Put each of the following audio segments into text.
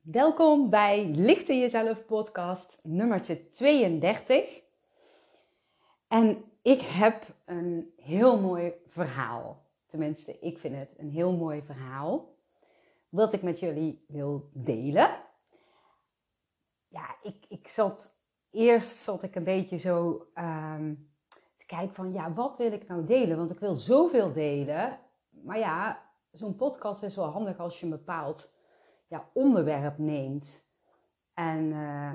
Welkom bij Licht in Jezelf podcast nummertje 32. En ik heb een heel mooi verhaal. Tenminste, ik vind het een heel mooi verhaal. Wat ik met jullie wil delen. Ja, ik, ik zat eerst zat ik een beetje zo ehm, te kijken van ja, wat wil ik nou delen? Want ik wil zoveel delen. Maar ja, zo'n podcast is wel handig als je een bepaald ja, onderwerp neemt. En uh,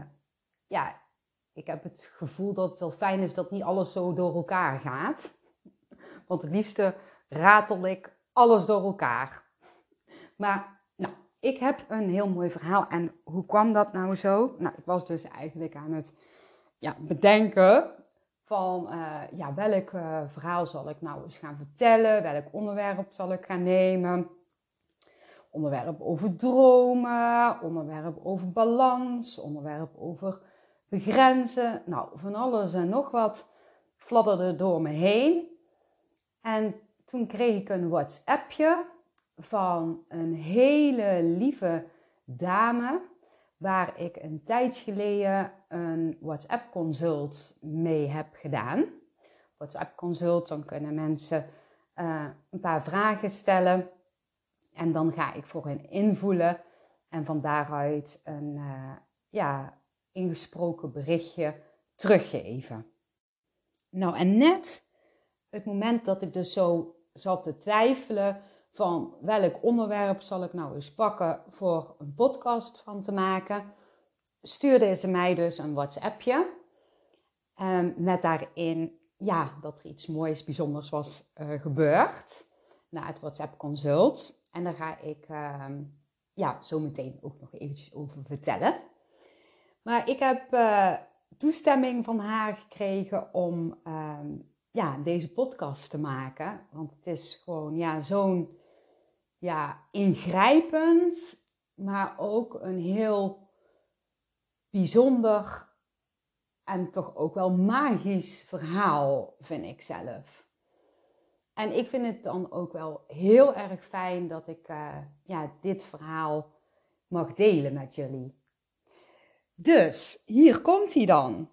ja, ik heb het gevoel dat het wel fijn is dat niet alles zo door elkaar gaat. Want het liefste ratel ik alles door elkaar. Maar nou, ik heb een heel mooi verhaal. En hoe kwam dat nou zo? Nou, ik was dus eigenlijk aan het ja, bedenken van uh, ja, welk uh, verhaal zal ik nou eens gaan vertellen? Welk onderwerp zal ik gaan nemen? Onderwerp over dromen, onderwerp over balans, onderwerp over begrenzen. Nou, van alles en nog wat fladderde door me heen. En toen kreeg ik een WhatsAppje van een hele lieve dame, waar ik een tijd geleden een WhatsApp consult mee heb gedaan. WhatsApp consult, dan kunnen mensen uh, een paar vragen stellen. En dan ga ik voor hen invoelen en van daaruit een uh, ja, ingesproken berichtje teruggeven. Nou, en net het moment dat ik dus zo zat te twijfelen van welk onderwerp zal ik nou eens pakken voor een podcast van te maken, stuurde ze mij dus een WhatsAppje um, met daarin ja, dat er iets moois, bijzonders was uh, gebeurd na het WhatsApp consult. En daar ga ik uh, ja, zo meteen ook nog eventjes over vertellen. Maar ik heb uh, toestemming van haar gekregen om uh, ja, deze podcast te maken. Want het is gewoon ja, zo'n ja, ingrijpend, maar ook een heel bijzonder en toch ook wel magisch verhaal, vind ik zelf. En ik vind het dan ook wel heel erg fijn dat ik uh, ja, dit verhaal mag delen met jullie. Dus hier komt hij dan.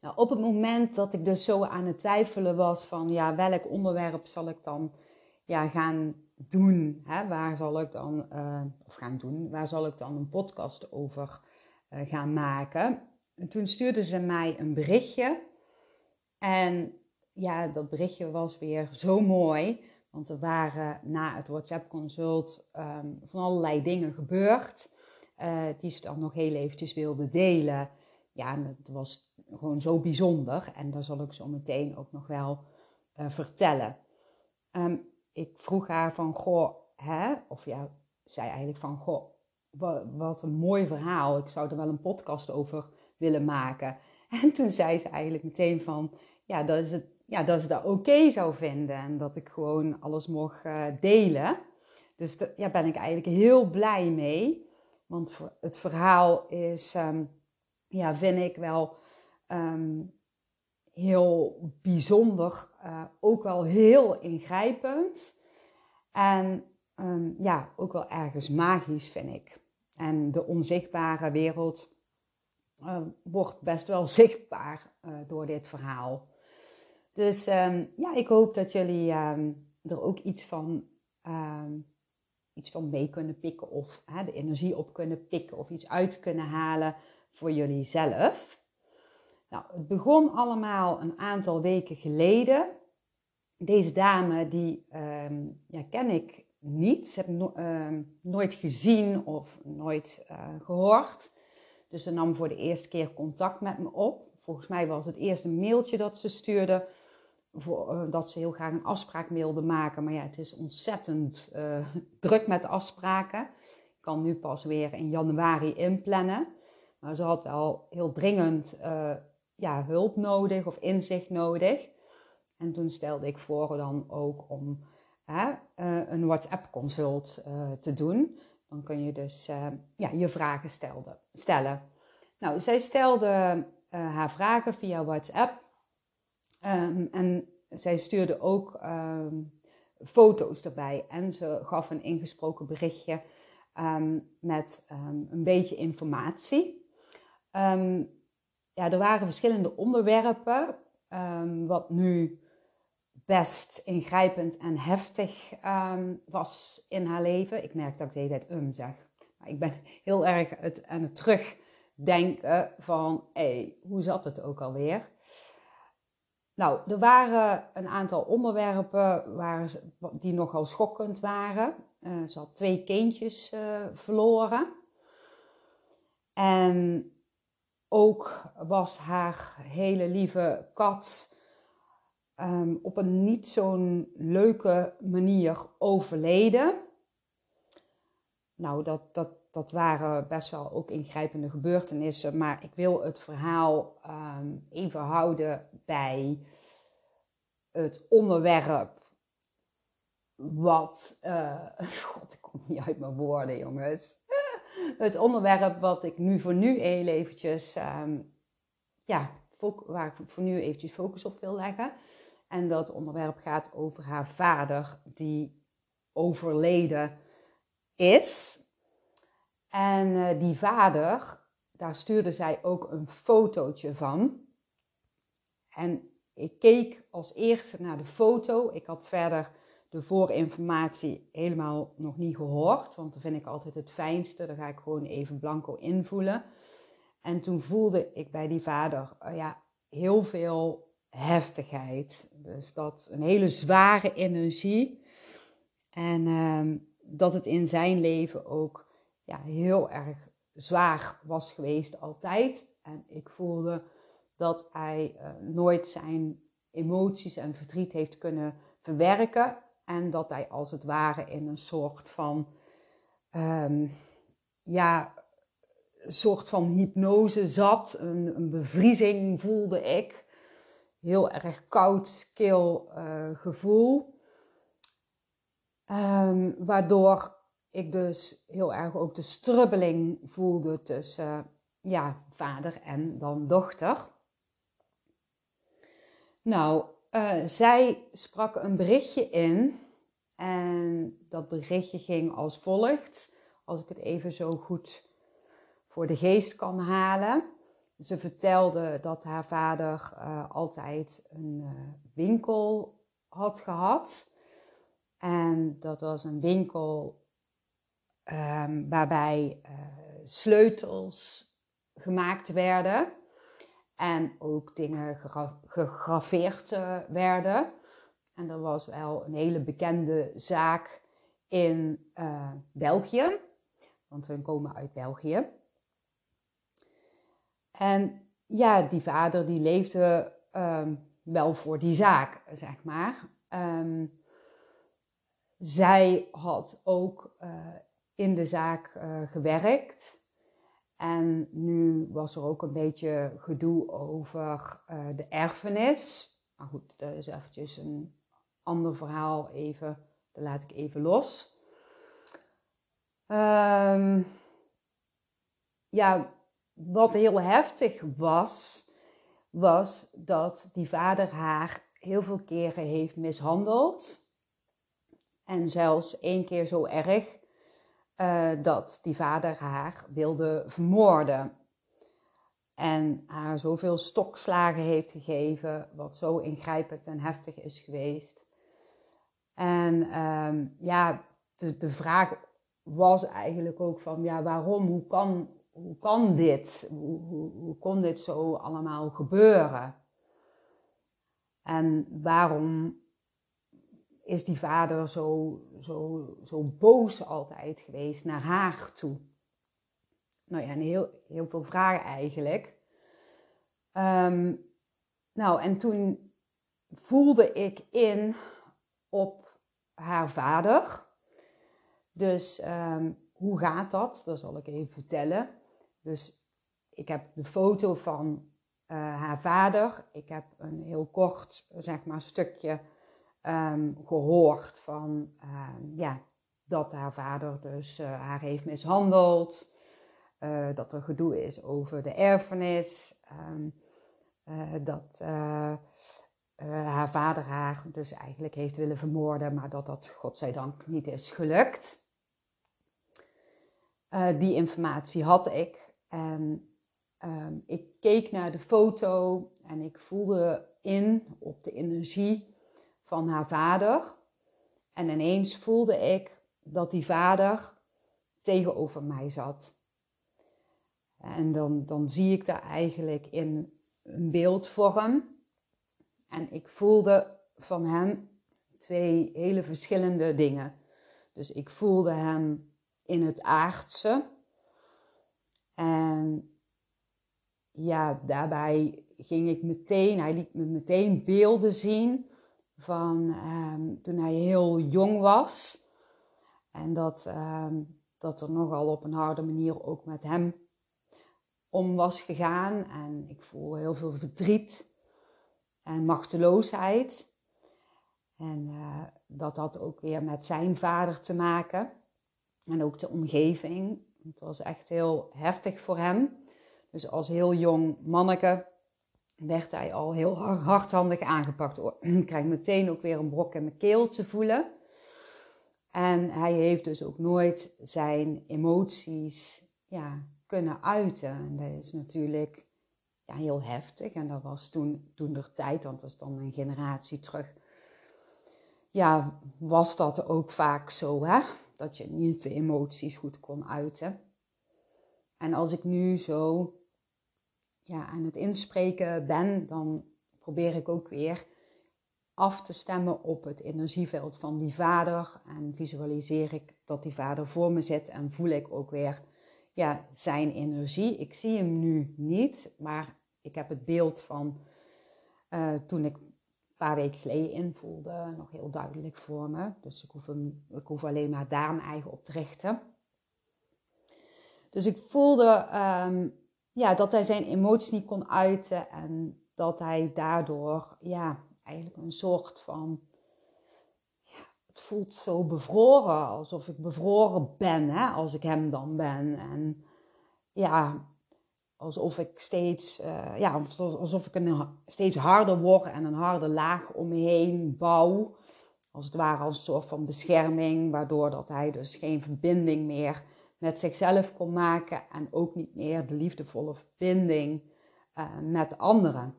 Nou, op het moment dat ik dus zo aan het twijfelen was van ja, welk onderwerp zal ik dan ja, gaan doen? Hè? Waar zal ik dan, uh, of gaan doen, waar zal ik dan een podcast over uh, gaan maken? En toen stuurde ze mij een berichtje. En ja, dat berichtje was weer zo mooi. Want er waren na het WhatsApp-consult um, van allerlei dingen gebeurd. Uh, die ze dan nog heel eventjes wilde delen. Ja, en het was gewoon zo bijzonder. En daar zal ik zo meteen ook nog wel uh, vertellen. Um, ik vroeg haar van, goh, hè? Of ja, zei eigenlijk van, goh, wat een mooi verhaal. Ik zou er wel een podcast over willen maken. En toen zei ze eigenlijk meteen van, ja, dat is het ja, dat ze dat oké zou vinden en dat ik gewoon alles mocht uh, delen. Dus daar ja, ben ik eigenlijk heel blij mee. Want het verhaal is, um, ja, vind ik wel um, heel bijzonder. Uh, ook wel heel ingrijpend. En um, ja, ook wel ergens magisch, vind ik. En de onzichtbare wereld wordt best wel zichtbaar door dit verhaal. Dus um, ja, ik hoop dat jullie um, er ook iets van, um, iets van mee kunnen pikken of de energie op kunnen pikken of iets uit kunnen halen voor jullie zelf. Nou, het begon allemaal een aantal weken geleden. Deze dame, die ja, ken ik niet. Ze heb no nooit gezien of nooit uh, gehoord. Dus ze nam voor de eerste keer contact met me op. Volgens mij was het eerst een mailtje dat ze stuurde uh, dat ze heel graag een afspraak wilde maken. Maar ja, het is ontzettend uh, druk met afspraken. Ik kan nu pas weer in januari inplannen. Maar ze had wel heel dringend uh, ja, hulp nodig of inzicht nodig. En toen stelde ik voor dan ook om een WhatsApp-consult te doen. Dan kun je dus ja, je vragen stellen. Nou, zij stelde haar vragen via WhatsApp. Um, en zij stuurde ook um, foto's erbij en ze gaf een ingesproken berichtje ehm, met ehm, een beetje informatie. Ehm, ja, er waren verschillende onderwerpen, wat nu best ingrijpend en heftig was in haar leven. Ik merk dat ik de hele tijd um zeg. Maar ik ben heel erg het, aan het terugdenken van, hé, hey, hoe zat het ook alweer? Nou, er waren een aantal onderwerpen waar, die nogal schokkend waren. Uh, ze had twee kindjes uh, verloren. En ook was haar hele lieve kat um, op een niet zo'n leuke manier overleden. Nou, dat, dat, dat waren best wel ook ingrijpende gebeurtenissen. Maar ik wil het verhaal um, even houden bij het onderwerp wat. Uh, God, ik kom niet uit mijn woorden, jongens. het onderwerp wat ik nu voor nu heel eventjes. Um, ja, waar ik voor nu eventjes focus op wil leggen. En dat onderwerp gaat over haar vader, die overleden is. En uh, die vader, daar stuurde zij ook een fotootje van. En ik keek als eerste naar de foto. Ik had verder de voorinformatie helemaal nog niet gehoord, want dat vind ik altijd het fijnste. Dan ga ik gewoon even blanco invoelen. En toen voelde ik bij die vader uh, ja, heel veel heftigheid. Dus dat een hele zware energie. En uh, dat het in zijn leven ook ja, heel erg zwaar was geweest altijd. En ik voelde dat hij uh, nooit zijn emoties en verdriet heeft kunnen verwerken. En dat hij als het ware in een soort van, um, ja, soort van hypnose zat. Een, bevriezing voelde ik. Heel erg koud, kil uh, gevoel. Um, waardoor ik dus heel erg ook de strubbeling voelde tussen ja, vader en dan dochter. Nou, uh, zij sprak een berichtje in. En dat berichtje ging als volgt. Als ik het even zo goed voor de geest kan halen. Ze vertelde dat haar vader uh, altijd een uh, winkel had gehad. En dat was een winkel um, waarbij sleutels gemaakt werden en ook dingen gegraveerd uh, werden. En dat was wel een hele bekende zaak in uh, België, want we komen uit België. En ja, die vader die leefde um, wel voor die zaak, zeg maar. Um, zij had ook in de zaak gewerkt. En nu was er ook een beetje gedoe over uh, de erfenis. Maar goed, dat is eventjes een ander verhaal even. Dat laat ik even los. Um, ja, wat heel heftig was, was dat die vader haar heel veel keren heeft mishandeld. En zelfs één keer zo erg uh, dat die vader haar wilde vermoorden. En haar zoveel stokslagen heeft gegeven, wat zo ingrijpend en heftig is geweest. En um, ja, de, de vraag was eigenlijk ook van, ja, waarom, hoe kan, hoe kan dit? Hoe kon dit zo allemaal gebeuren? En waarom is die vader zo, zo, zo boos altijd geweest naar haar toe? Nou ja, heel, heel veel vragen eigenlijk. Um, nou, en toen voelde ik in op haar vader. Dus um, hoe gaat dat? Dat zal ik even vertellen. Dus ik heb de foto van uh, haar vader. Ik heb een heel kort, zeg maar, stukje um, gehoord van um, ja, dat haar vader dus uh, haar heeft mishandeld. Uh, dat er gedoe is over de erfenis. Um, uh, dat haar vader haar dus eigenlijk heeft willen vermoorden, maar dat dat godzijdank niet is gelukt. Die informatie had ik. En ehm, ik keek naar de foto en ik voelde in op de energie van haar vader. En ineens voelde ik dat die vader tegenover mij zat. En dan, dan zie ik daar eigenlijk in een beeldvorm. En ik voelde van hem twee hele verschillende dingen. Dus ik voelde hem in het aardse. En ja, daarbij ging ik meteen, hij liet me meteen beelden zien van um, toen hij heel jong was. En dat, um, dat er nogal op een harde manier ook met hem om was gegaan. En ik voel heel veel verdriet en machteloosheid. En uh, dat had ook weer met zijn vader te maken. En ook de omgeving. Het was echt heel heftig voor hem. Dus als heel jong manneke werd hij al heel hardhandig aangepakt. Ik krijg meteen ook weer een brok in mijn keel te voelen. En hij heeft dus ook nooit zijn emoties ja, kunnen uiten. En dat is natuurlijk ja, heel heftig. En dat was toen, toen de tijd, want dat is dan een generatie terug. Ja, was dat ook vaak zo, hè? Dat je niet de emoties goed kon uiten. En als ik nu zo ja, aan het inspreken ben, dan probeer ik ook weer af te stemmen op het energieveld van die vader. En visualiseer ik dat die vader voor me zit en voel ik ook weer ja, zijn energie. Ik zie hem nu niet, maar ik heb het beeld van uh, toen ik een paar weken geleden invoelde nog heel duidelijk voor me. Dus ik hoef, hem, ik hoef alleen maar daar mijn eigen op te richten. Dus ik voelde um, ja, dat hij zijn emoties niet kon uiten en dat hij daardoor ja, eigenlijk een soort van. Ja, het voelt zo bevroren, alsof ik bevroren ben hè, als ik hem dan ben. En ja, alsof ik steeds, uh, ja, alsof ik een, steeds harder word en een harde laag om me heen bouw. Als het ware als een soort van bescherming, waardoor dat hij dus geen verbinding meer met zichzelf kon maken en ook niet meer de liefdevolle verbinding uh, met anderen.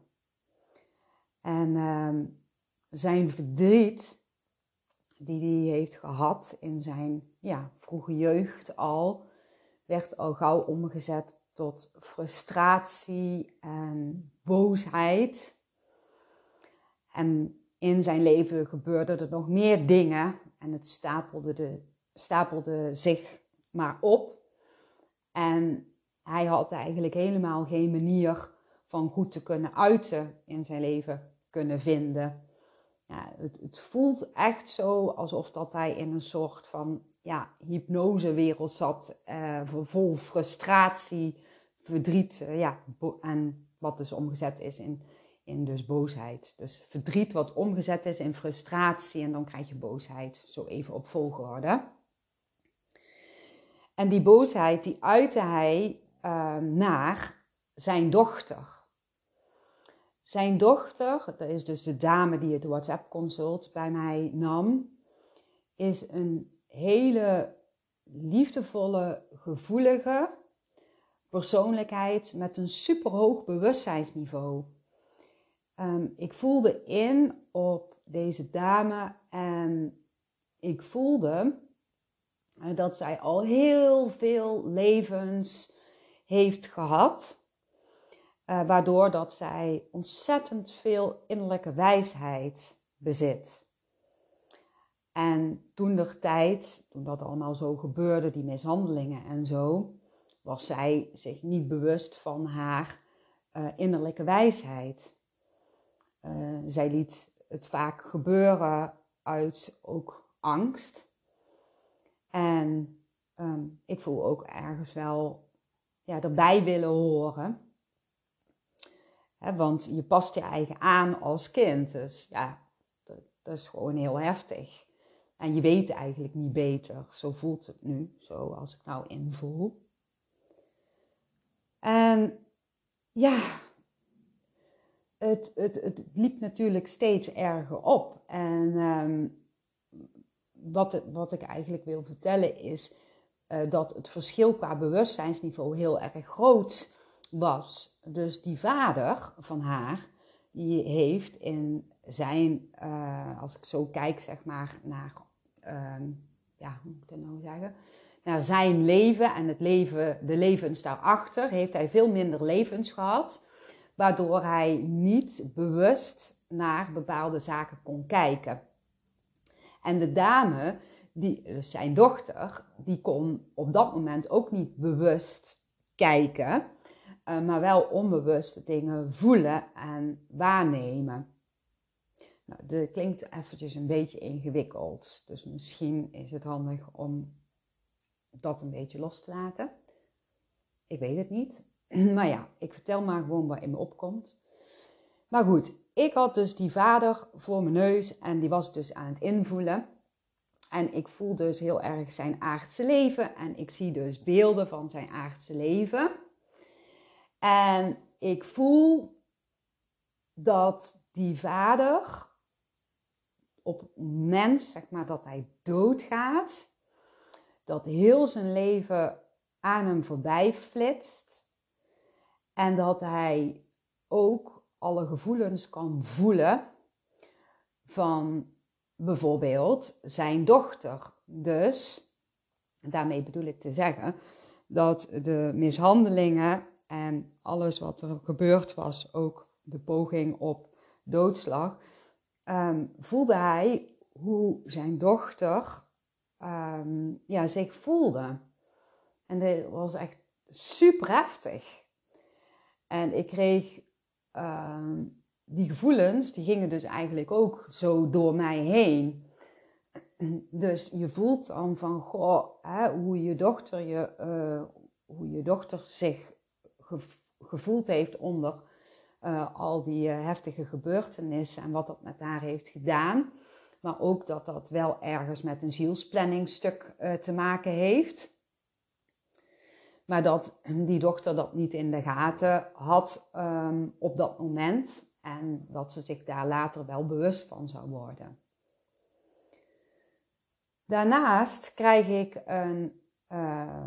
En uh, zijn verdriet, die hij heeft gehad in zijn ja, vroege jeugd al, werd al gauw omgezet tot frustratie en boosheid. En in zijn leven gebeurden er nog meer dingen en het stapelde, de, stapelde zich maar op. En hij had eigenlijk helemaal geen manier van goed te kunnen uiten in zijn leven kunnen vinden. Ja, het, het voelt echt zo alsof dat hij in een soort van ja, hypnosewereld zat, uh, vol frustratie, verdriet, uh, ja, en wat dus omgezet is in, in dus boosheid. Dus verdriet wat omgezet is in frustratie en dan krijg je boosheid, zo even op volgorde. En die boosheid die uitte hij uh, naar zijn dochter. Zijn dochter, dat is dus de dame die het WhatsApp-consult bij mij nam, is een hele liefdevolle, gevoelige persoonlijkheid met een superhoog bewustzijnsniveau. Um, ik voelde in op deze dame en ik voelde dat zij al heel veel levens heeft gehad. Uh, waardoor dat zij ontzettend veel innerlijke wijsheid bezit. En toen de tijd, toen dat allemaal zo gebeurde, die mishandelingen en zo, was zij zich niet bewust van haar uh, innerlijke wijsheid. Uh, zij liet het vaak gebeuren uit ook angst. En um, ik voel ook ergens wel ja, erbij willen horen. want je past je eigen aan als kind. Dus ja, dat, is gewoon heel heftig. En je weet eigenlijk niet beter. Zo voelt het nu, zoals ik nou invoel. En ja, het, het, het liep natuurlijk steeds erger op. En um, wat, wat ik eigenlijk wil vertellen is, uh, dat het verschil qua bewustzijnsniveau heel erg groot was. Dus die vader van haar, die heeft in zijn, uh, als ik zo kijk, zeg maar, naar, uh, ja, hoe moet ik dat nou zeggen? Naar zijn leven en het leven, de levens daarachter, heeft hij veel minder levens gehad, waardoor hij niet bewust naar bepaalde zaken kon kijken. En de dame, die, dus zijn dochter, die kon op dat moment ook niet bewust kijken, uh, maar wel onbewust dingen voelen en waarnemen. Nou, dat klinkt eventjes een beetje ingewikkeld, dus misschien is het handig om dat een beetje los te laten. Ik weet het niet, maar ja, ik vertel maar gewoon wat in me opkomt. Maar goed, ik had dus die vader voor mijn neus en die was dus aan het invoelen. En ik voel dus heel erg zijn aardse leven en ik zie dus beelden van zijn aardse leven. En ik voel dat die vader op het moment zeg maar, dat hij doodgaat, dat heel zijn leven aan hem voorbij flitst. En dat hij ook alle gevoelens kan voelen van bijvoorbeeld zijn dochter. Dus, daarmee bedoel ik te zeggen dat de mishandelingen en alles wat er gebeurd was, ook de poging op doodslag, um, voelde hij hoe zijn dochter um, ja, zich voelde. En dat was echt super heftig. En ik kreeg uh, die gevoelens, die gingen dus eigenlijk ook zo door mij heen. Dus je voelt dan van, goh, hè, hoe je dochter je, uh, hoe je dochter zich gevoeld heeft onder uh, al die uh, heftige gebeurtenissen en wat dat met haar heeft gedaan. Maar ook dat dat wel ergens met een zielsplanningstuk te maken heeft. Maar dat die dochter dat niet in de gaten had um, op dat moment. En dat ze zich daar later wel bewust van zou worden. Daarnaast krijg ik een, uh,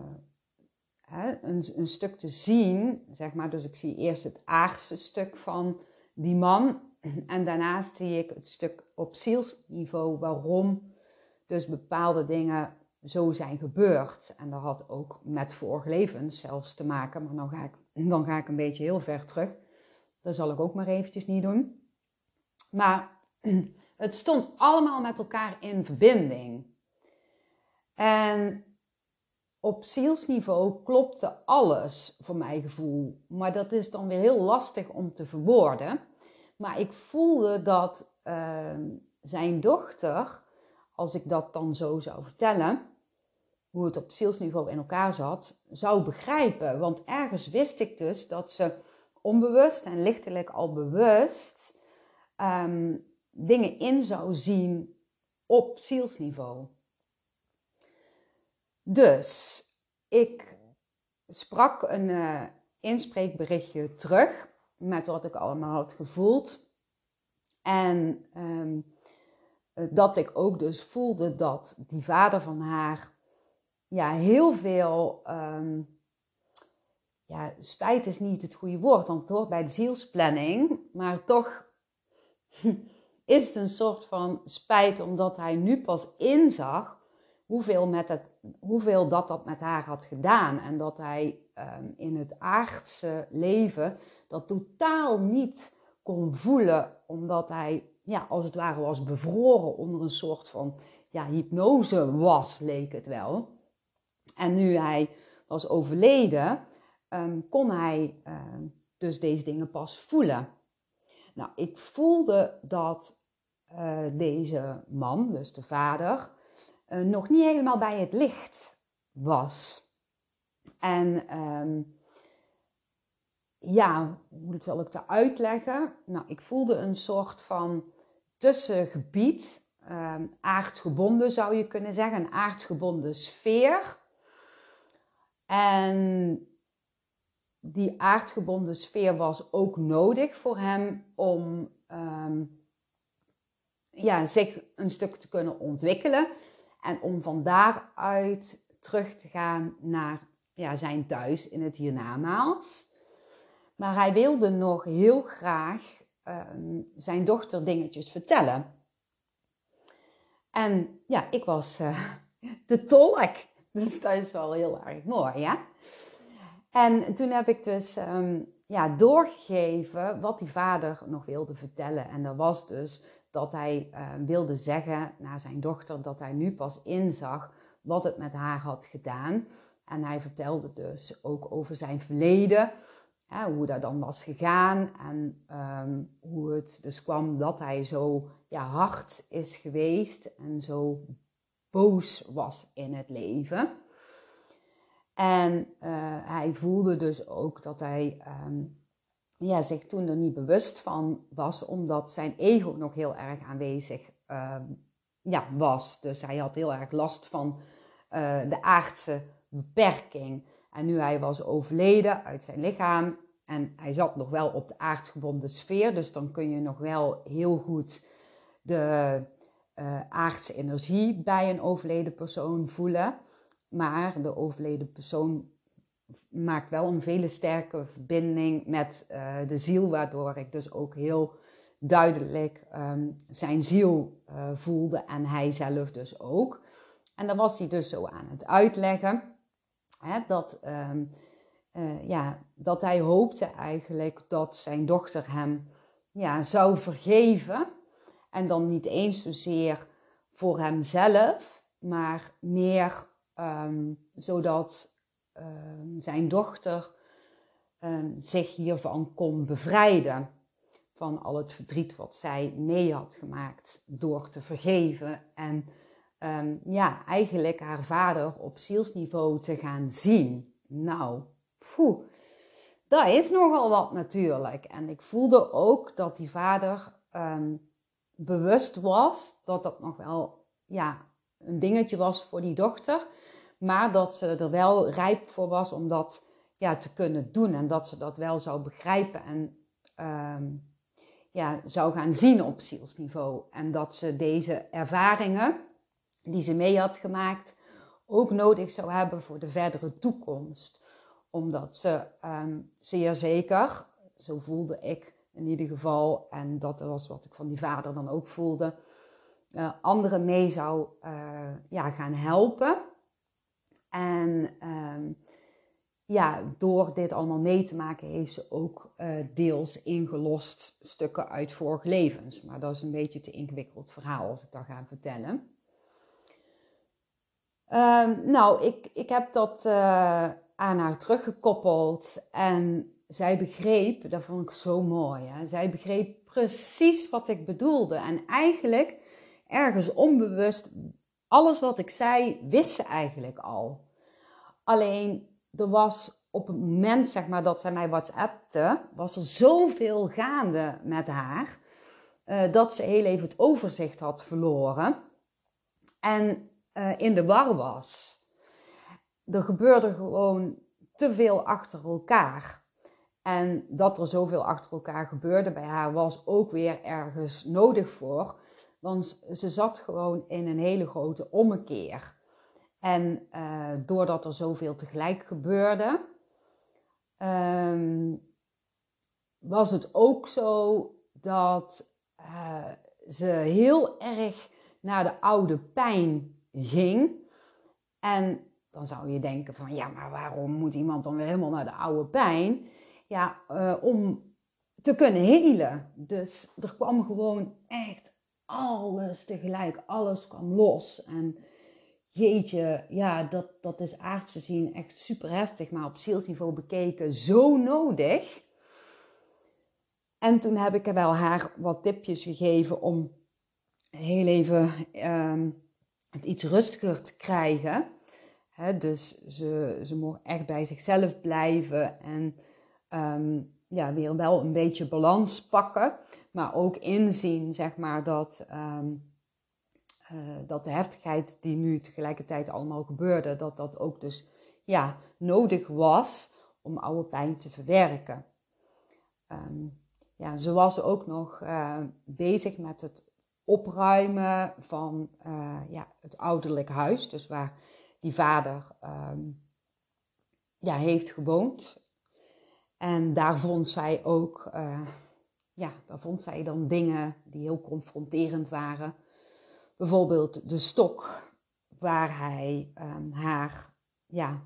een, een, stuk te zien, zeg maar. Dus ik zie eerst het aardse stuk van die man. En daarnaast zie ik het stuk op zielsniveau waarom dus bepaalde dingen zo zijn gebeurd. En dat had ook met vorige levens zelfs te maken. Maar dan ga ik, dan ga ik een beetje heel ver terug. Dat zal ik ook maar eventjes niet doen. Maar het stond allemaal met elkaar in verbinding. En op zielsniveau klopte alles voor mijn gevoel. Maar dat is dan weer heel lastig om te verwoorden. Maar ik voelde dat uh, zijn dochter, als ik dat dan zo zou vertellen, hoe het op zielsniveau in elkaar zat, zou begrijpen. Want ergens wist ik dus dat ze onbewust en lichtelijk al bewust um, dingen in zou zien op zielsniveau. Dus ik sprak een uh, inspreekberichtje terug met wat ik allemaal had gevoeld. En um, dat ik ook dus voelde dat die vader van haar ja, heel veel um, ja, spijt is niet het goede woord, want hoort bij de zielsplanning. Maar toch is het een soort van spijt, omdat hij nu pas inzag hoeveel, met het, hoeveel dat dat met haar had gedaan. En dat hij um, in het aardse leven dat totaal niet kon voelen, omdat hij, ja, als het ware was bevroren onder een soort van ja, hypnose was, leek het wel. En nu hij was overleden, um, kon hij um, dus deze dingen pas voelen. Nou, ik voelde dat uh, deze man, dus de vader, uh, nog niet helemaal bij het licht was. En um, ja, hoe zal ik dat uitleggen? Nou, ik voelde een soort van tussengebied, um, aardgebonden zou je kunnen zeggen, een aardgebonden sfeer. En die aardgebonden sfeer was ook nodig voor hem om um, ja, zich een stuk te kunnen ontwikkelen en om van daaruit terug te gaan naar ja, zijn thuis in het hiernamaals. Maar hij wilde nog heel graag ehm, zijn dochter dingetjes vertellen. En ja, ik was uh, de tolk. Dus dat is wel heel erg mooi, ja. En toen heb ik dus ehm, ja, doorgegeven wat die vader nog wilde vertellen. En dat was dus dat hij ehm, wilde zeggen naar zijn dochter dat hij nu pas inzag wat het met haar had gedaan. En hij vertelde dus ook over zijn verleden, hoe dat dan was gegaan en ehm, hoe het dus kwam dat hij zo ja, hard is geweest en zo boos was in het leven. En uh, hij voelde dus ook dat hij um, ja, zich toen er niet bewust van was, omdat zijn ego nog heel erg aanwezig uh, ja, was. Dus hij had heel erg last van uh, de aardse beperking. En nu hij was overleden uit zijn lichaam en hij zat nog wel op de aardgebonden sfeer, dus dan kun je nog wel heel goed de uh, aardse energie bij een overleden persoon voelen. Maar de overleden persoon maakt wel een vele sterke verbinding met uh, de ziel, waardoor ik dus ook heel duidelijk um, zijn ziel uh, voelde en hij zelf dus ook. En dan was hij dus zo aan het uitleggen dat, um, uh, ja, dat hij hoopte eigenlijk dat zijn dochter hem ja, zou vergeven. En dan niet eens zozeer voor hemzelf, maar meer um, zodat um, zijn dochter zich hiervan kon bevrijden. Van al het verdriet wat zij mee had gemaakt door te vergeven. En ja, eigenlijk haar vader op zielsniveau te gaan zien. Nou, poeh, dat is nogal wat natuurlijk. En ik voelde ook dat die vader bewust was dat dat nog wel ja, een dingetje was voor die dochter. Maar dat ze er wel rijp voor was om dat ja, te kunnen doen. En dat ze dat wel zou begrijpen en um, ja, zou gaan zien op zielsniveau. En dat ze deze ervaringen die ze mee had gemaakt ook nodig zou hebben voor de verdere toekomst. Omdat ze um, zeer zeker, zo voelde ik in ieder geval, en dat was wat ik van die vader dan ook voelde, uh, anderen mee zou uh, ja, gaan helpen. En um, ja, door dit allemaal mee te maken heeft ze ook uh, deels ingelost stukken uit vorige levens. Maar dat is een beetje te ingewikkeld verhaal als ik dat ga vertellen. Um, nou, ik, ik heb dat uh, aan haar teruggekoppeld en zij begreep, dat vond ik zo mooi, hè? zij begreep precies wat ik bedoelde. En eigenlijk ergens onbewust, alles wat ik zei, wist ze eigenlijk al. Alleen er was op het moment zeg maar, dat zij mij WhatsAppte, was er zoveel gaande met haar. Uh, dat ze heel even het overzicht had verloren. En uh, in de war was. Er gebeurde gewoon te veel achter elkaar. En dat er zoveel achter elkaar gebeurde bij haar was ook weer ergens nodig voor. Want ze zat gewoon in een hele grote ommekeer. En uh, doordat er zoveel tegelijk gebeurde, um, was het ook zo dat uh, ze heel erg naar de oude pijn ging. En dan zou je denken van ja, maar waarom moet iemand dan weer helemaal naar de oude pijn? Ja, uh, om te kunnen helen. Dus er kwam gewoon echt alles tegelijk, alles kwam los. En jeetje, ja, dat, dat is aards te zien echt super heftig, maar op zielsniveau bekeken zo nodig. En toen heb ik er wel haar wat tipjes gegeven om heel even um, het iets rustiger te krijgen. Dus ze, ze mocht echt bij zichzelf blijven en um, ja, weer wel een beetje balans pakken. Maar ook inzien, zeg maar, dat, um, uh, dat de heftigheid die nu tegelijkertijd allemaal gebeurde, dat dat ook dus ja, nodig was om oude pijn te verwerken. Um, ja, ze was ook nog uh, bezig met het opruimen van uh, ja, het ouderlijk huis. Dus waar die vader ehm, ja, heeft gewoond. En daar vond zij ook, uh, ja, daar vond zij dan dingen die heel confronterend waren. Bijvoorbeeld de stok waar hij um, haar ja,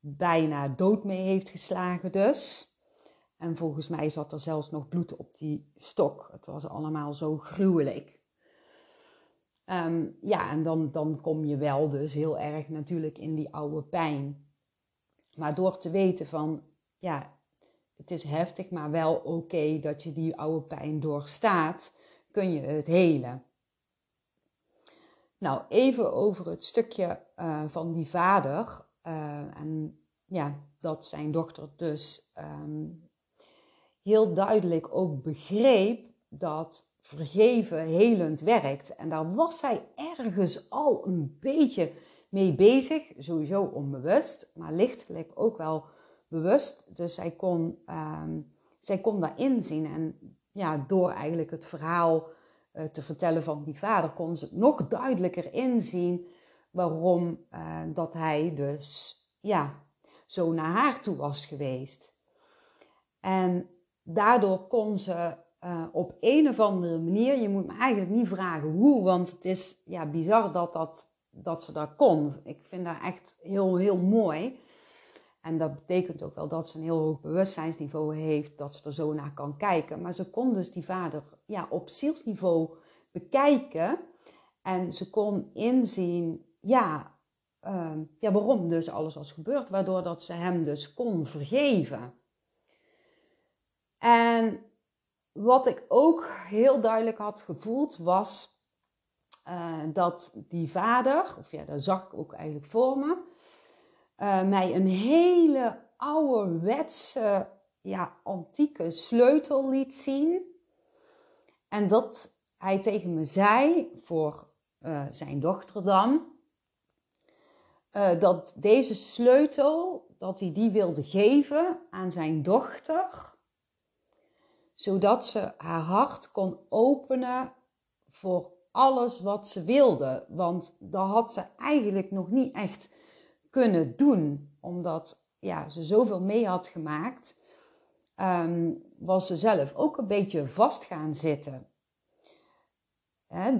bijna dood mee heeft geslagen dus. En volgens mij zat er zelfs nog bloed op die stok. Het was allemaal zo gruwelijk. Ehm, ja, en dan, dan kom je wel dus heel erg natuurlijk in die oude pijn. Maar door te weten van, ja, het is heftig, maar wel oké dat je die oude pijn doorstaat, kun je het helen. Nou, even over het stukje uh, van die vader. Uh, en ja, dat zijn dochter dus um, heel duidelijk ook begreep dat vergeven helend werkt. En daar was zij ergens al een beetje mee bezig, sowieso onbewust, maar lichtelijk ook wel bewust. Dus zij kon, um, zij kon daarin zien. En ja, door eigenlijk het verhaal uh, te vertellen van die vader, kon ze nog duidelijker inzien waarom uh, dat hij dus ja, zo naar haar toe was geweest. En daardoor kon ze uh, op een of andere manier, je moet me eigenlijk niet vragen hoe, want het is ja, bizar dat, dat, dat ze dat kon. Ik vind dat echt heel, heel mooi. En dat betekent ook wel dat ze een heel hoog bewustzijnsniveau heeft, dat ze er zo naar kan kijken. Maar ze kon dus die vader ja, op zielsniveau bekijken. En ze kon inzien, ja, uh, ja, waarom dus alles was gebeurd. Waardoor dat ze hem dus kon vergeven. En wat ik ook heel duidelijk had gevoeld was uh, dat die vader, of ja, dat zag ik ook eigenlijk voor me, uh, mij een hele ouderwetse, ja, antieke sleutel liet zien. En dat hij tegen me zei, voor uh, zijn dochter dan, dat deze sleutel, dat hij die wilde geven aan zijn dochter zodat ze haar hart kon openen voor alles wat ze wilde. Want dat had ze eigenlijk nog niet echt kunnen doen, omdat ja, ze zoveel mee had gemaakt, um, was ze zelf ook een beetje vast gaan zitten.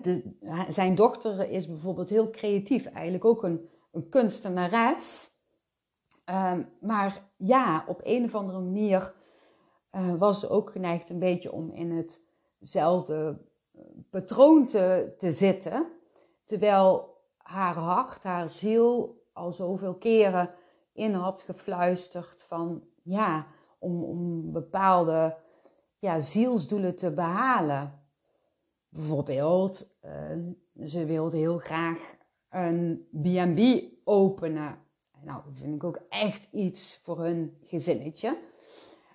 de, zijn dochter is bijvoorbeeld heel creatief, eigenlijk ook een, een kunstenares. Um, maar ja, op een of andere manier uh, was ook geneigd een beetje om in hetzelfde eh, patroon te, te zitten. Terwijl haar hart, haar ziel al zoveel keren in had gefluisterd van ja, om, om bepaalde ja, zielsdoelen te behalen. Bijvoorbeeld, uh, ze wilde heel graag een B&B openen. Nou, dat vind ik ook echt iets voor hun gezinnetje.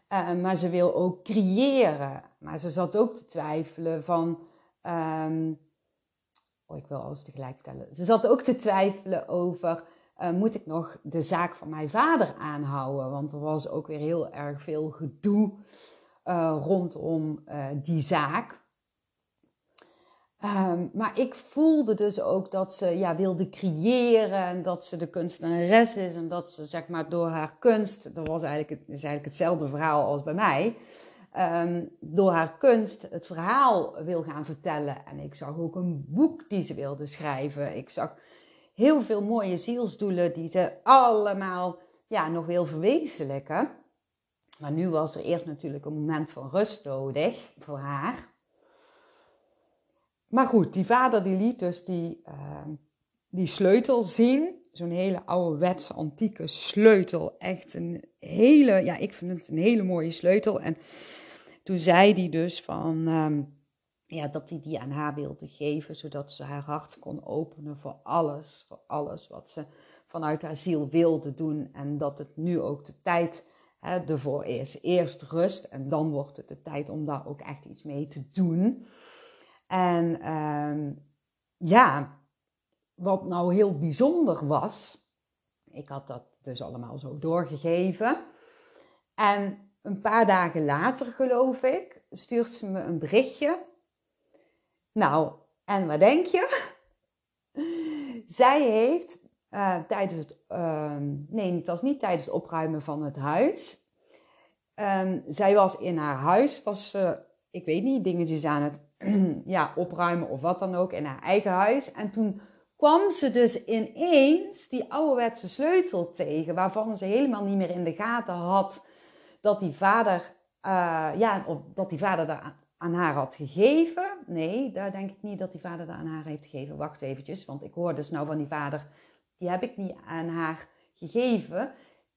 Uh, maar ze wil ook creëren. Maar ze zat ook te twijfelen van. Um, oh, ik wil alles tegelijk vertellen. Ze zat ook te twijfelen over. Uh, moet ik nog de zaak van mijn vader aanhouden? Want er was ook weer heel erg veel gedoe uh, rondom die zaak. Um, maar ik voelde dus ook dat ze ja, wilde creëren en dat ze de kunstenares is en dat ze zeg maar door haar kunst, dat was eigenlijk, is eigenlijk hetzelfde verhaal als bij mij, um, door haar kunst het verhaal wil gaan vertellen. En ik zag ook een boek die ze wilde schrijven. Ik zag heel veel mooie zielsdoelen die ze allemaal ja, nog wil verwezenlijken. Maar nu was er eerst natuurlijk een moment van rust nodig voor haar. Maar goed, die vader die liet dus die, uh, die sleutel zien. Zo'n hele ouderwetse, antieke sleutel. Echt een hele, ja, ik vind het een hele mooie sleutel. En toen zei hij dus van, um, ja, dat hij die aan haar wilde geven, zodat ze haar hart kon openen voor alles, voor alles wat ze vanuit haar ziel wilde doen. En dat het nu ook de tijd hè, ervoor is. Eerst rust en dan wordt het de tijd om daar ook echt iets mee te doen. En um, ja, wat nou heel bijzonder was, ik had dat dus allemaal zo doorgegeven. En een paar dagen later, geloof ik, stuurt ze me een berichtje. Nou, en wat denk je? Zij heeft Uh, tijdens het, ehm, nee, het was niet tijdens het opruimen van het huis. Um, zij was in haar huis, was ze, ik weet niet, dingetjes aan het ja, opruimen of wat dan ook in haar eigen huis. En toen kwam ze dus ineens die ouderwetse sleutel tegen, waarvan ze helemaal niet meer in de gaten had dat die vader, uh, ja, of dat die vader daar aan haar had gegeven. Nee, daar denk ik niet dat die vader dat aan haar heeft gegeven. Wacht eventjes, want ik hoor dus nou van die vader, die heb ik niet aan haar gegeven.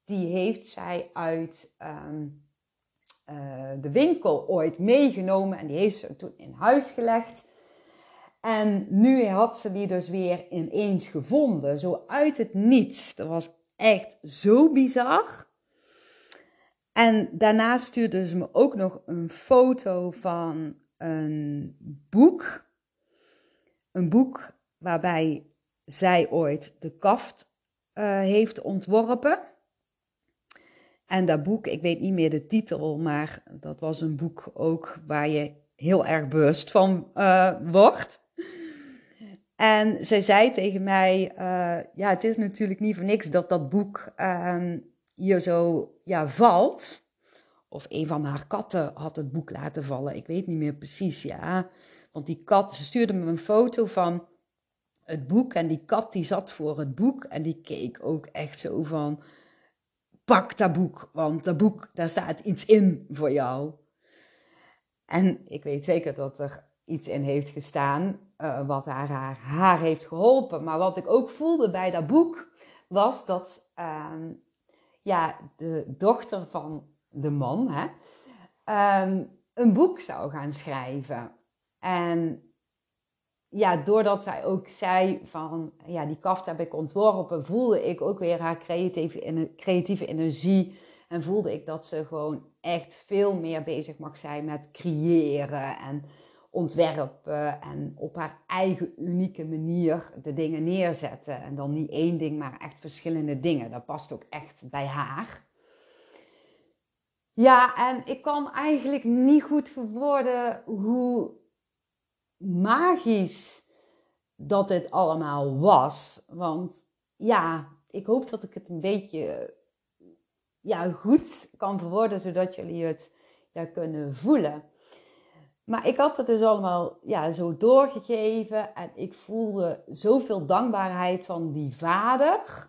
Die heeft zij uit uh, de winkel ooit meegenomen en die heeft ze toen in huis gelegd. En nu had ze die dus weer ineens gevonden, zo uit het niets. Dat was echt zo bizar. En daarna stuurde ze me ook nog een foto van een boek. Een boek waarbij zij ooit de kaft uh, heeft ontworpen. En dat boek, ik weet niet meer de titel, maar dat was een boek ook waar je heel erg bewust van uh, wordt. En zij zei tegen mij: uh, Ja, het is natuurlijk niet voor niks dat dat boek uh, hier zo ja, valt. Of een van haar katten had het boek laten vallen. Ik weet niet meer precies, ja. Want die kat, ze stuurde me een foto van het boek. En die kat die zat voor het boek. En die keek ook echt zo van, pak dat boek. Want dat boek, daar staat iets in voor jou. En ik weet zeker dat er iets in heeft gestaan uh, wat haar, haar, heeft geholpen. Maar wat ik ook voelde bij dat boek was dat uh, ja, de dochter van de man, hè, um, een boek zou gaan schrijven. En ja, doordat zij ook zei van, ja, die kaft heb ik ontworpen, voelde ik ook weer haar creatieve, creatieve energie. En voelde ik dat ze gewoon echt veel meer bezig mag zijn met creëren en ontwerpen. En op haar eigen unieke manier de dingen neerzetten. En dan niet één ding, maar echt verschillende dingen. Dat past ook echt bij haar. Ja, en ik kan eigenlijk niet goed verwoorden hoe magisch dat dit allemaal was. Want ja, ik hoop dat ik het een beetje ja, goed kan verwoorden, zodat jullie het ja, kunnen voelen. Maar ik had het dus allemaal ja, zo doorgegeven en ik voelde zoveel dankbaarheid van die vader.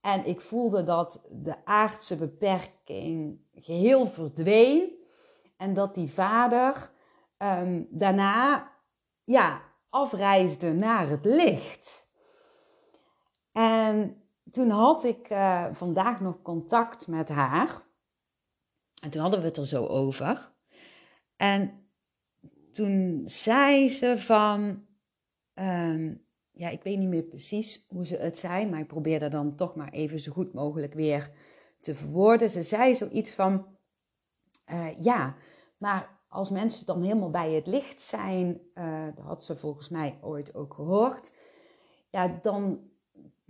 En ik voelde dat de aardse beperking geheel verdween. En dat die vader um, daarna ja, afreisde naar het licht. En toen had ik uh, vandaag nog contact met haar. En toen hadden we het er zo over. En toen zei ze van, um, ja, ik weet niet meer precies hoe ze het zei, maar ik probeerde dan toch maar even zo goed mogelijk weer te verwoorden. Ze zei zoiets van, uh, ja, maar als mensen dan helemaal bij het licht zijn, uh, dat had ze volgens mij ooit ook gehoord, ja, dan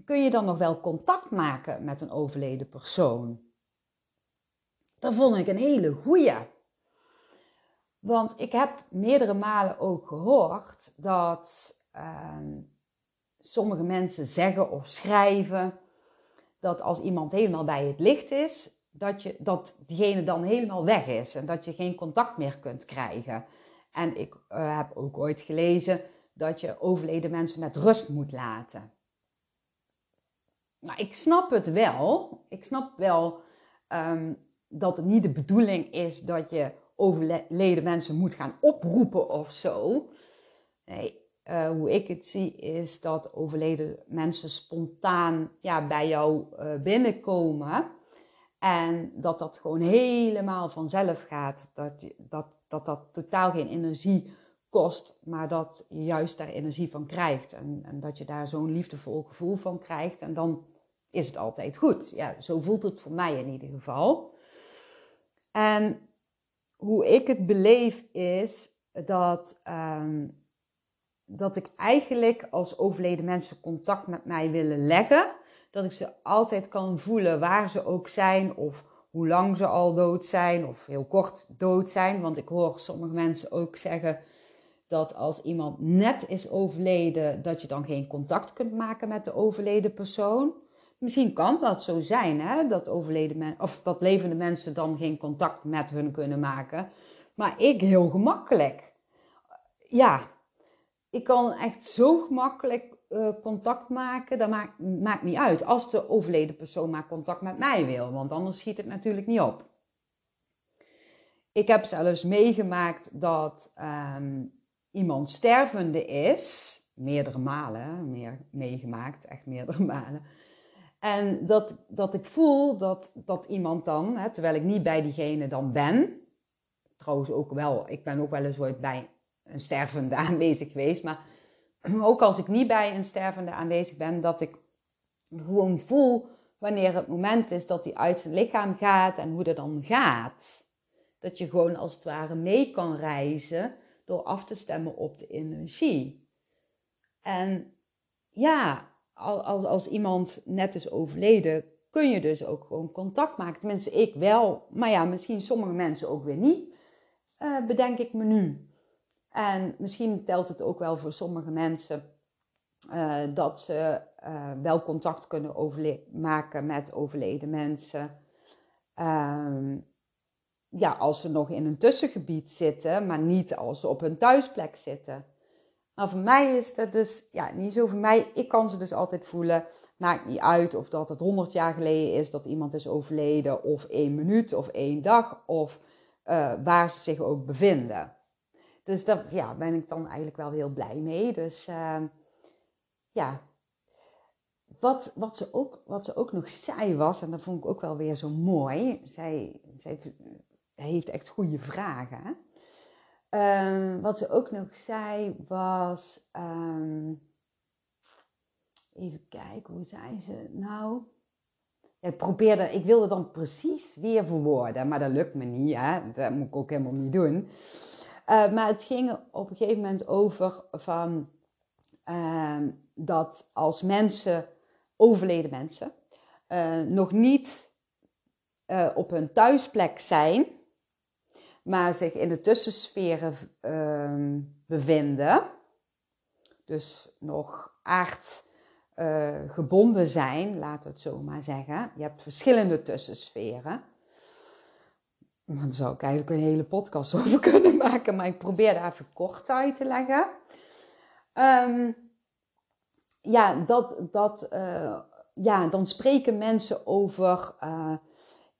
kun je dan nog wel contact maken met een overleden persoon. Dat vond ik een hele goeie. Want ik heb meerdere malen ook gehoord dat uh, sommige mensen zeggen of schrijven dat als iemand helemaal bij het licht is, dat, je, dat diegene dan helemaal weg is en dat je geen contact meer kunt krijgen. En ik uh, heb ook ooit gelezen dat je overleden mensen met rust moet laten. Nou, ik snap het wel. Ik snap wel um, dat het niet de bedoeling is dat je overleden mensen moet gaan oproepen of zo. Nee, uh, hoe ik het zie is dat overleden mensen spontaan ja, bij jou uh, binnenkomen. En dat dat gewoon helemaal vanzelf gaat. Dat, dat, dat dat totaal geen energie kost, maar dat je juist daar energie van krijgt. En, en dat je daar zo'n liefdevol gevoel van krijgt. En dan is het altijd goed. Ja, zo voelt het voor mij in ieder geval. En hoe ik het beleef is dat um, dat ik eigenlijk als overleden mensen contact met mij willen leggen. Dat ik ze altijd kan voelen waar ze ook zijn of hoe lang ze al dood zijn of heel kort dood zijn. Want ik hoor sommige mensen ook zeggen dat als iemand net is overleden, dat je dan geen contact kunt maken met de overleden persoon. Misschien kan dat zo zijn, hè? Dat, overleden men, of dat levende mensen dan geen contact met hun kunnen maken. Maar ik heel gemakkelijk. Ja, ik kan echt zo gemakkelijk uh, contact maken. Dat maakt, maakt niet uit. Als de overleden persoon maar contact met mij wil. Want anders schiet het natuurlijk niet op. Ik heb zelfs meegemaakt dat um, iemand stervende is. Meerdere malen, meer meegemaakt, echt meerdere malen. En dat, dat ik voel dat, dat iemand dan, hè, terwijl ik niet bij diegene dan ben, trouwens ook wel, ik ben ook wel eens ooit bij een stervende aanwezig geweest, maar ook als ik niet bij een stervende aanwezig ben, dat ik gewoon voel wanneer het moment is dat hij uit zijn lichaam gaat en hoe dat dan gaat. Dat je gewoon als het ware mee kan reizen door af te stemmen op de energie. En ja, als, als iemand net is overleden, kun je dus ook gewoon contact maken. Tenminste, ik wel, maar ja, misschien sommige mensen ook weer niet, uh, bedenk ik me nu. En misschien telt het ook wel voor sommige mensen uh, dat ze uh, wel contact kunnen maken met overleden mensen. Uh, ja, als ze nog in een tussengebied zitten, maar niet als ze op hun thuisplek zitten. Maar voor mij is dat dus ja, niet zo voor mij. Ik kan ze dus altijd voelen. Maakt niet uit of dat het 100 jaar geleden is dat iemand is overleden, of één minuut, of één dag, of uh, waar ze zich ook bevinden. Dus daar ja, ben ik dan eigenlijk wel heel blij mee. Dus uh, ja, wat, wat, ze ook, wat ze ook nog zei was, en dat vond ik ook wel weer zo mooi. Zij, zij heeft echt goede vragen. Um, wat ze ook nog zei was. Um, even kijken, hoe zei ze nou? Ik probeerde, ik wilde dan precies weer verwoorden, maar dat lukt me niet. Hè? Dat moet ik ook helemaal niet doen. Uh, maar het ging op een gegeven moment over van uh, dat als mensen, overleden mensen, uh, nog niet uh, op hun thuisplek zijn, maar zich in de tussensferen uh, bevinden, dus nog aardgebonden uh, zijn, laten we het zo maar zeggen. Je hebt verschillende tussensferen. Daar zou ik eigenlijk een hele podcast over kunnen maken, maar ik probeer daar even kort uit te leggen. Um, ja, dat, dat, uh, ja, dan spreken mensen over uh,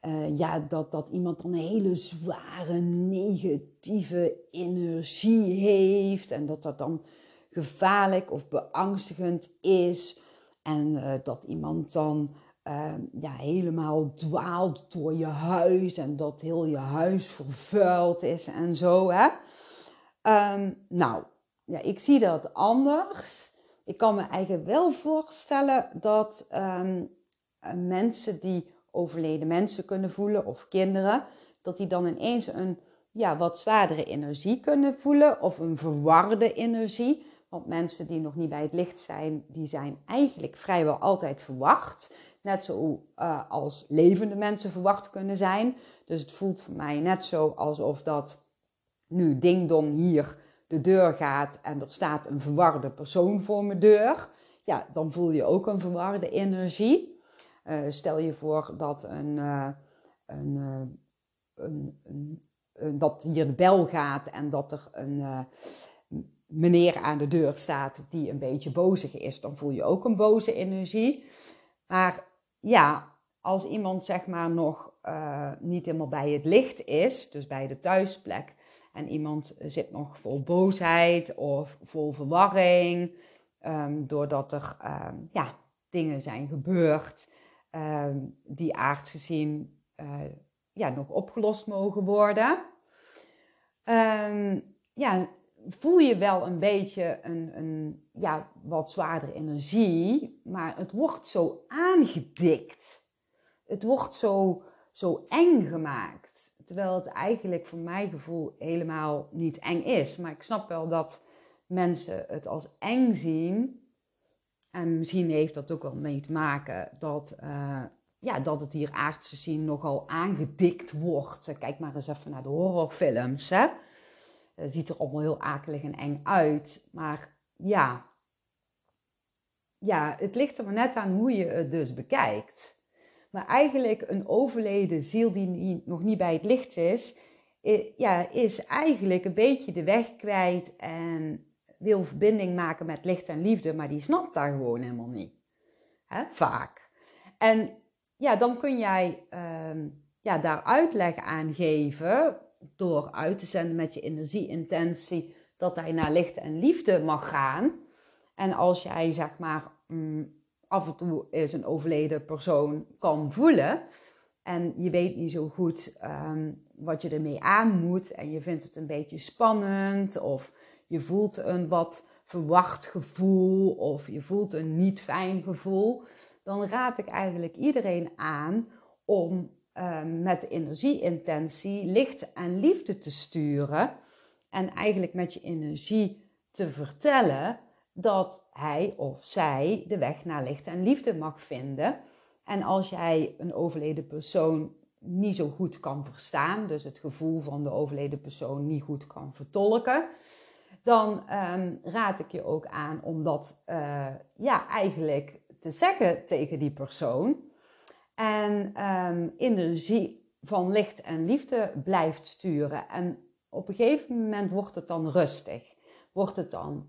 uh, ja, dat, dat iemand dan een hele zware negatieve energie heeft en dat dat dan gevaarlijk of beangstigend is. En dat iemand dan uh, ja, helemaal dwaalt door je huis en dat heel je huis vervuild is en zo. Hè? Um, nou, ja, ik zie dat anders. Ik kan me eigenlijk wel voorstellen dat um, mensen die overleden mensen kunnen voelen of kinderen, dat die dan ineens een ja, wat zwaardere energie kunnen voelen of een verwarde energie. Want mensen die nog niet bij het licht zijn, die zijn eigenlijk vrijwel altijd verwacht. Net zo uh, als levende mensen verwacht kunnen zijn. Dus het voelt voor mij net zo alsof dat nu ding dong hier de deur gaat en er staat een verwarde persoon voor mijn deur. Ja, dan voel je ook een verwarde energie. Uh, stel je voor dat een, uh, een, een, een, dat hier de bel gaat en dat er een meneer aan de deur staat die een beetje bozig is, dan voel je ook een boze energie. Maar ja, als iemand zeg maar nog niet helemaal bij het licht is, dus bij de thuisplek, en iemand zit nog vol boosheid of vol verwarring, um, doordat er um, ja, dingen zijn gebeurd uh, die aards gezien uh, ja, nog opgelost mogen worden. Ja, voel je wel een beetje een, een ja, wat zwaardere energie, maar het wordt zo aangedikt. Het wordt zo, zo eng gemaakt. Terwijl het eigenlijk voor mijn gevoel helemaal niet eng is. Maar ik snap wel dat mensen het als eng zien. En misschien heeft dat ook wel mee te maken dat, uh, ja, dat het hier aardse zien nogal aangedikt wordt. Kijk maar eens even naar de horrorfilms. Hè? Het ziet er allemaal heel akelig en eng uit. Maar ja, ja, het ligt er maar net aan hoe je het dus bekijkt. Maar eigenlijk een overleden ziel die nog niet bij het licht is, ja, is eigenlijk een beetje de weg kwijt en wil verbinding maken met licht en liefde, maar die snapt daar gewoon helemaal niet. Hè? Vaak. En ja, dan kun jij uh, ja, daar uitleg aan geven door uit te zenden met je energieintentie dat hij naar licht en liefde mag gaan. En als jij zeg maar mm, af en toe is een overleden persoon kan voelen en je weet niet zo goed ehm, wat je ermee aan moet en je vindt het een beetje spannend of je voelt een wat verwacht gevoel of je voelt een niet fijn gevoel, dan raad ik eigenlijk iedereen aan om ehm, met energieintentie licht en liefde te sturen en eigenlijk met je energie te vertellen dat hij of zij de weg naar licht en liefde mag vinden. En als jij een overleden persoon niet zo goed kan verstaan, dus het gevoel van de overleden persoon niet goed kan vertolken, dan ehm, raad ik je ook aan om dat uh, ja, eigenlijk te zeggen tegen die persoon. En um, energie van licht en liefde blijft sturen. En op een gegeven moment wordt het dan rustig. Wordt het dan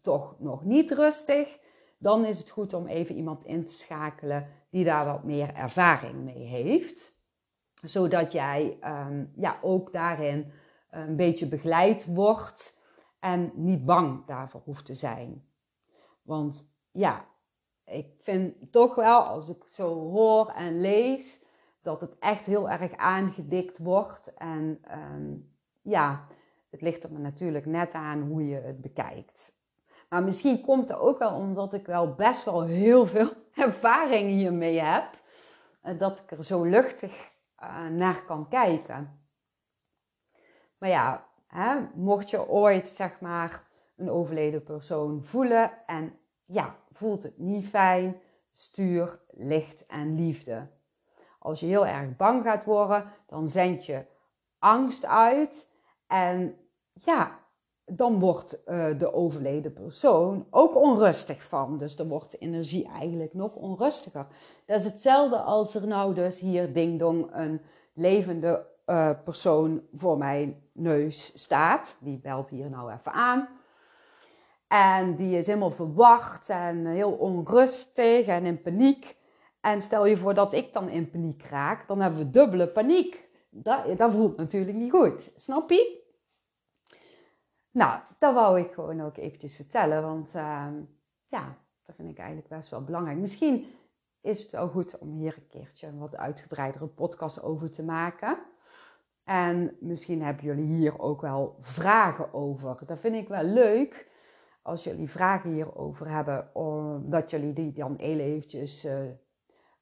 toch nog niet rustig, dan is het goed om even iemand in te schakelen die daar wat meer ervaring mee heeft. Zodat jij ehm, ja, ook daarin een beetje begeleid wordt en niet bang daarvoor hoeft te zijn. Want ja, ik vind toch wel, als ik zo hoor en lees, dat het echt heel erg aangedikt wordt. En ehm, ja, het ligt er me natuurlijk net aan hoe je het bekijkt. Maar misschien komt het ook wel omdat ik wel best wel heel veel ervaring hiermee heb. Eh, dat ik er zo luchtig eh, naar kan kijken. Maar ja, hè, mocht je ooit zeg maar een overleden persoon voelen en ja, voelt het niet fijn, stuur licht en liefde. Als je heel erg bang gaat worden, dan zend je angst uit. En ja, dan wordt uh, de overleden persoon ook onrustig van. Dus dan wordt de energie eigenlijk nog onrustiger. Dat is hetzelfde als er nou dus hier ding dong een levende uh, persoon voor mijn neus staat. Die belt hier nou even aan. En die is helemaal verwacht en heel onrustig en in paniek. En stel je voor dat ik dan in paniek raak, dan hebben we dubbele paniek. Dat, dat voelt natuurlijk niet goed. Snap je? Nou, dat wou ik gewoon ook eventjes vertellen, want uh, ja, dat vind ik eigenlijk best wel belangrijk. Misschien is het wel goed om hier een keertje een wat uitgebreidere podcast over te maken. En misschien hebben jullie hier ook wel vragen over. Dat vind ik wel leuk als jullie vragen hierover hebben, dat jullie die dan heel eventjes uh,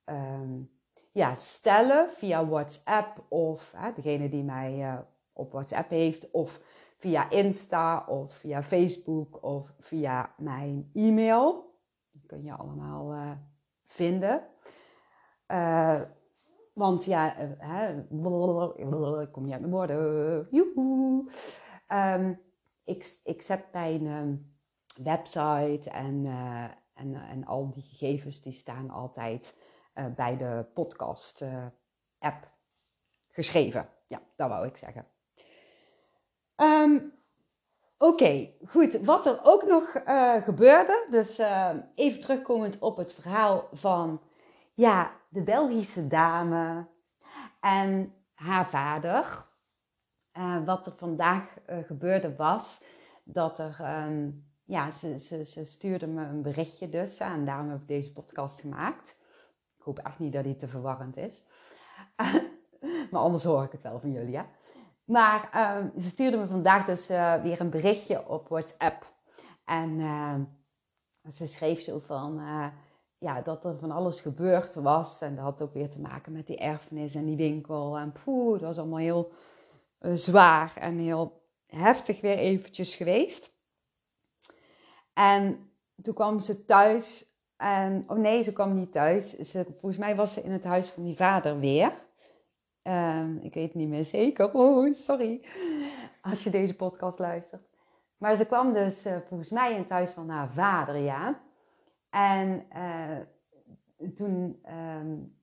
um, ja, stellen via WhatsApp of degene die mij uh, op WhatsApp heeft, of via Insta of via Facebook of via mijn e-mail. Die kun je allemaal uh, vinden. Want ja, kom niet uit mijn woorden. Um, ik, ik zet mijn um, website en, en, en al die gegevens die staan altijd bij de podcast app geschreven. Ja, dat wou ik zeggen. Um, Oké, goed. Wat er ook nog gebeurde, dus even terugkomend op het verhaal van ja, de Belgische dame en haar vader. Wat er vandaag gebeurde was dat er, um, ja, ze, ze, stuurde me een berichtje dus en daarom heb ik deze podcast gemaakt. Ik hoop echt niet dat die te verwarrend is. maar anders hoor ik het wel van jullie, ja. Maar uh, ze stuurde me vandaag dus uh, weer een berichtje op WhatsApp. En uh, ze schreef zo van uh, ja, dat er van alles gebeurd was. En dat had ook weer te maken met die erfenis en die winkel. En poeh, dat was allemaal heel zwaar en heel heftig weer eventjes geweest. En toen kwam ze thuis. En, oh nee, ze kwam niet thuis. Ze, volgens mij was ze in het huis van die vader weer. Um, ik weet niet meer zeker. Oh, sorry. als je deze podcast luistert. Maar ze kwam dus uh, volgens mij in het huis van haar vader, ja. En uh, toen um,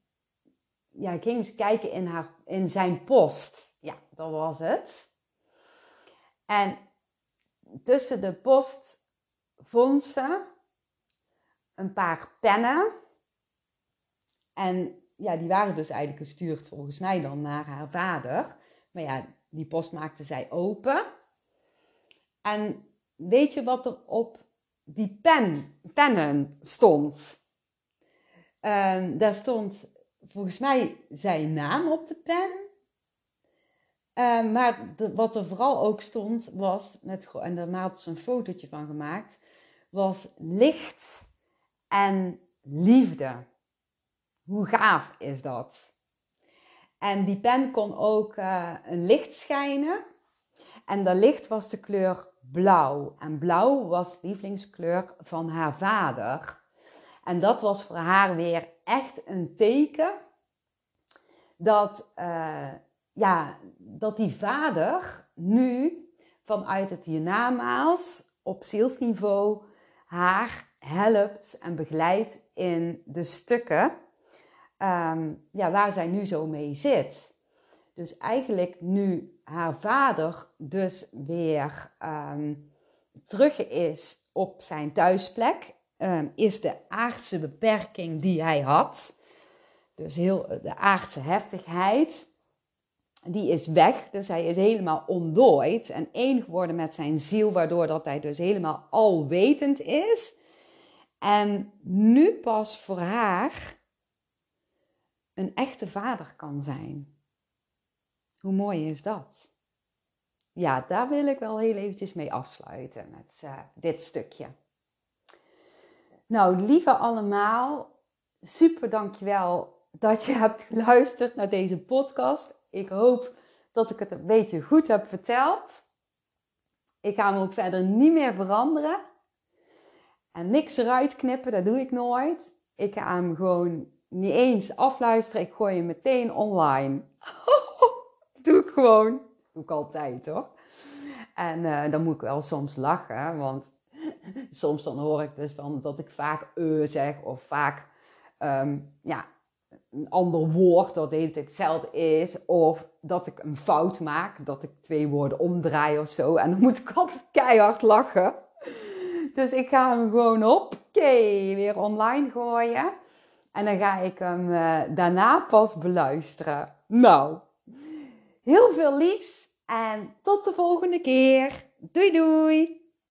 ja, ging ze kijken in, haar, in zijn post. Ja, dat was het. En tussen de post vond ze een paar pennen. En ja, die waren dus eigenlijk gestuurd volgens mij dan naar haar vader. Maar ja, die post maakte zij open. En weet je wat er op die pen, pennen stond? Um, daar stond volgens mij zijn naam op de pen. Um, maar wat er vooral ook stond was, en daar had ze een fotootje van gemaakt, was licht en liefde. Hoe gaaf is dat? En die pen kon ook uh, een licht schijnen. En dat licht was de kleur blauw. En blauw was lievelingskleur van haar vader. En dat was voor haar weer echt een teken dat, uh, ja, dat die vader nu vanuit het hiernamaals op zielsniveau haar helpt en begeleidt in de stukken um, ja, waar zij nu zo mee zit. Dus eigenlijk nu haar vader dus weer um, terug is op zijn thuisplek, um, is de aardse beperking die hij had, dus heel de aardse heftigheid, die is weg. Dus hij is helemaal ontdooid en één geworden met zijn ziel, waardoor dat hij dus helemaal alwetend is. En nu pas voor haar een echte vader kan zijn. Hoe mooi is dat? Ja, daar wil ik wel heel eventjes mee afsluiten met uh, dit stukje. Nou, lieve allemaal, super dankjewel dat je hebt geluisterd naar deze podcast. Ik hoop dat ik het een beetje goed heb verteld. Ik ga hem ook verder niet meer veranderen. En niks eruit knippen, dat doe ik nooit. Ik ga hem gewoon niet eens afluisteren. Ik gooi hem meteen online. dat doe ik gewoon. Dat doe ik altijd hoor. En uh, dan moet ik wel soms lachen. Want soms dan hoor ik dus dan dat ik vaak uh zeg. Of vaak um, ja, een ander woord dat het hetzelfde is. Of dat ik een fout maak. Dat ik twee woorden omdraai of zo. En dan moet ik altijd keihard lachen. Dus ik ga hem gewoon op. Weer online gooien. En dan ga ik hem uh, daarna pas beluisteren. Nou, heel veel liefs en tot de volgende keer. Doei doei!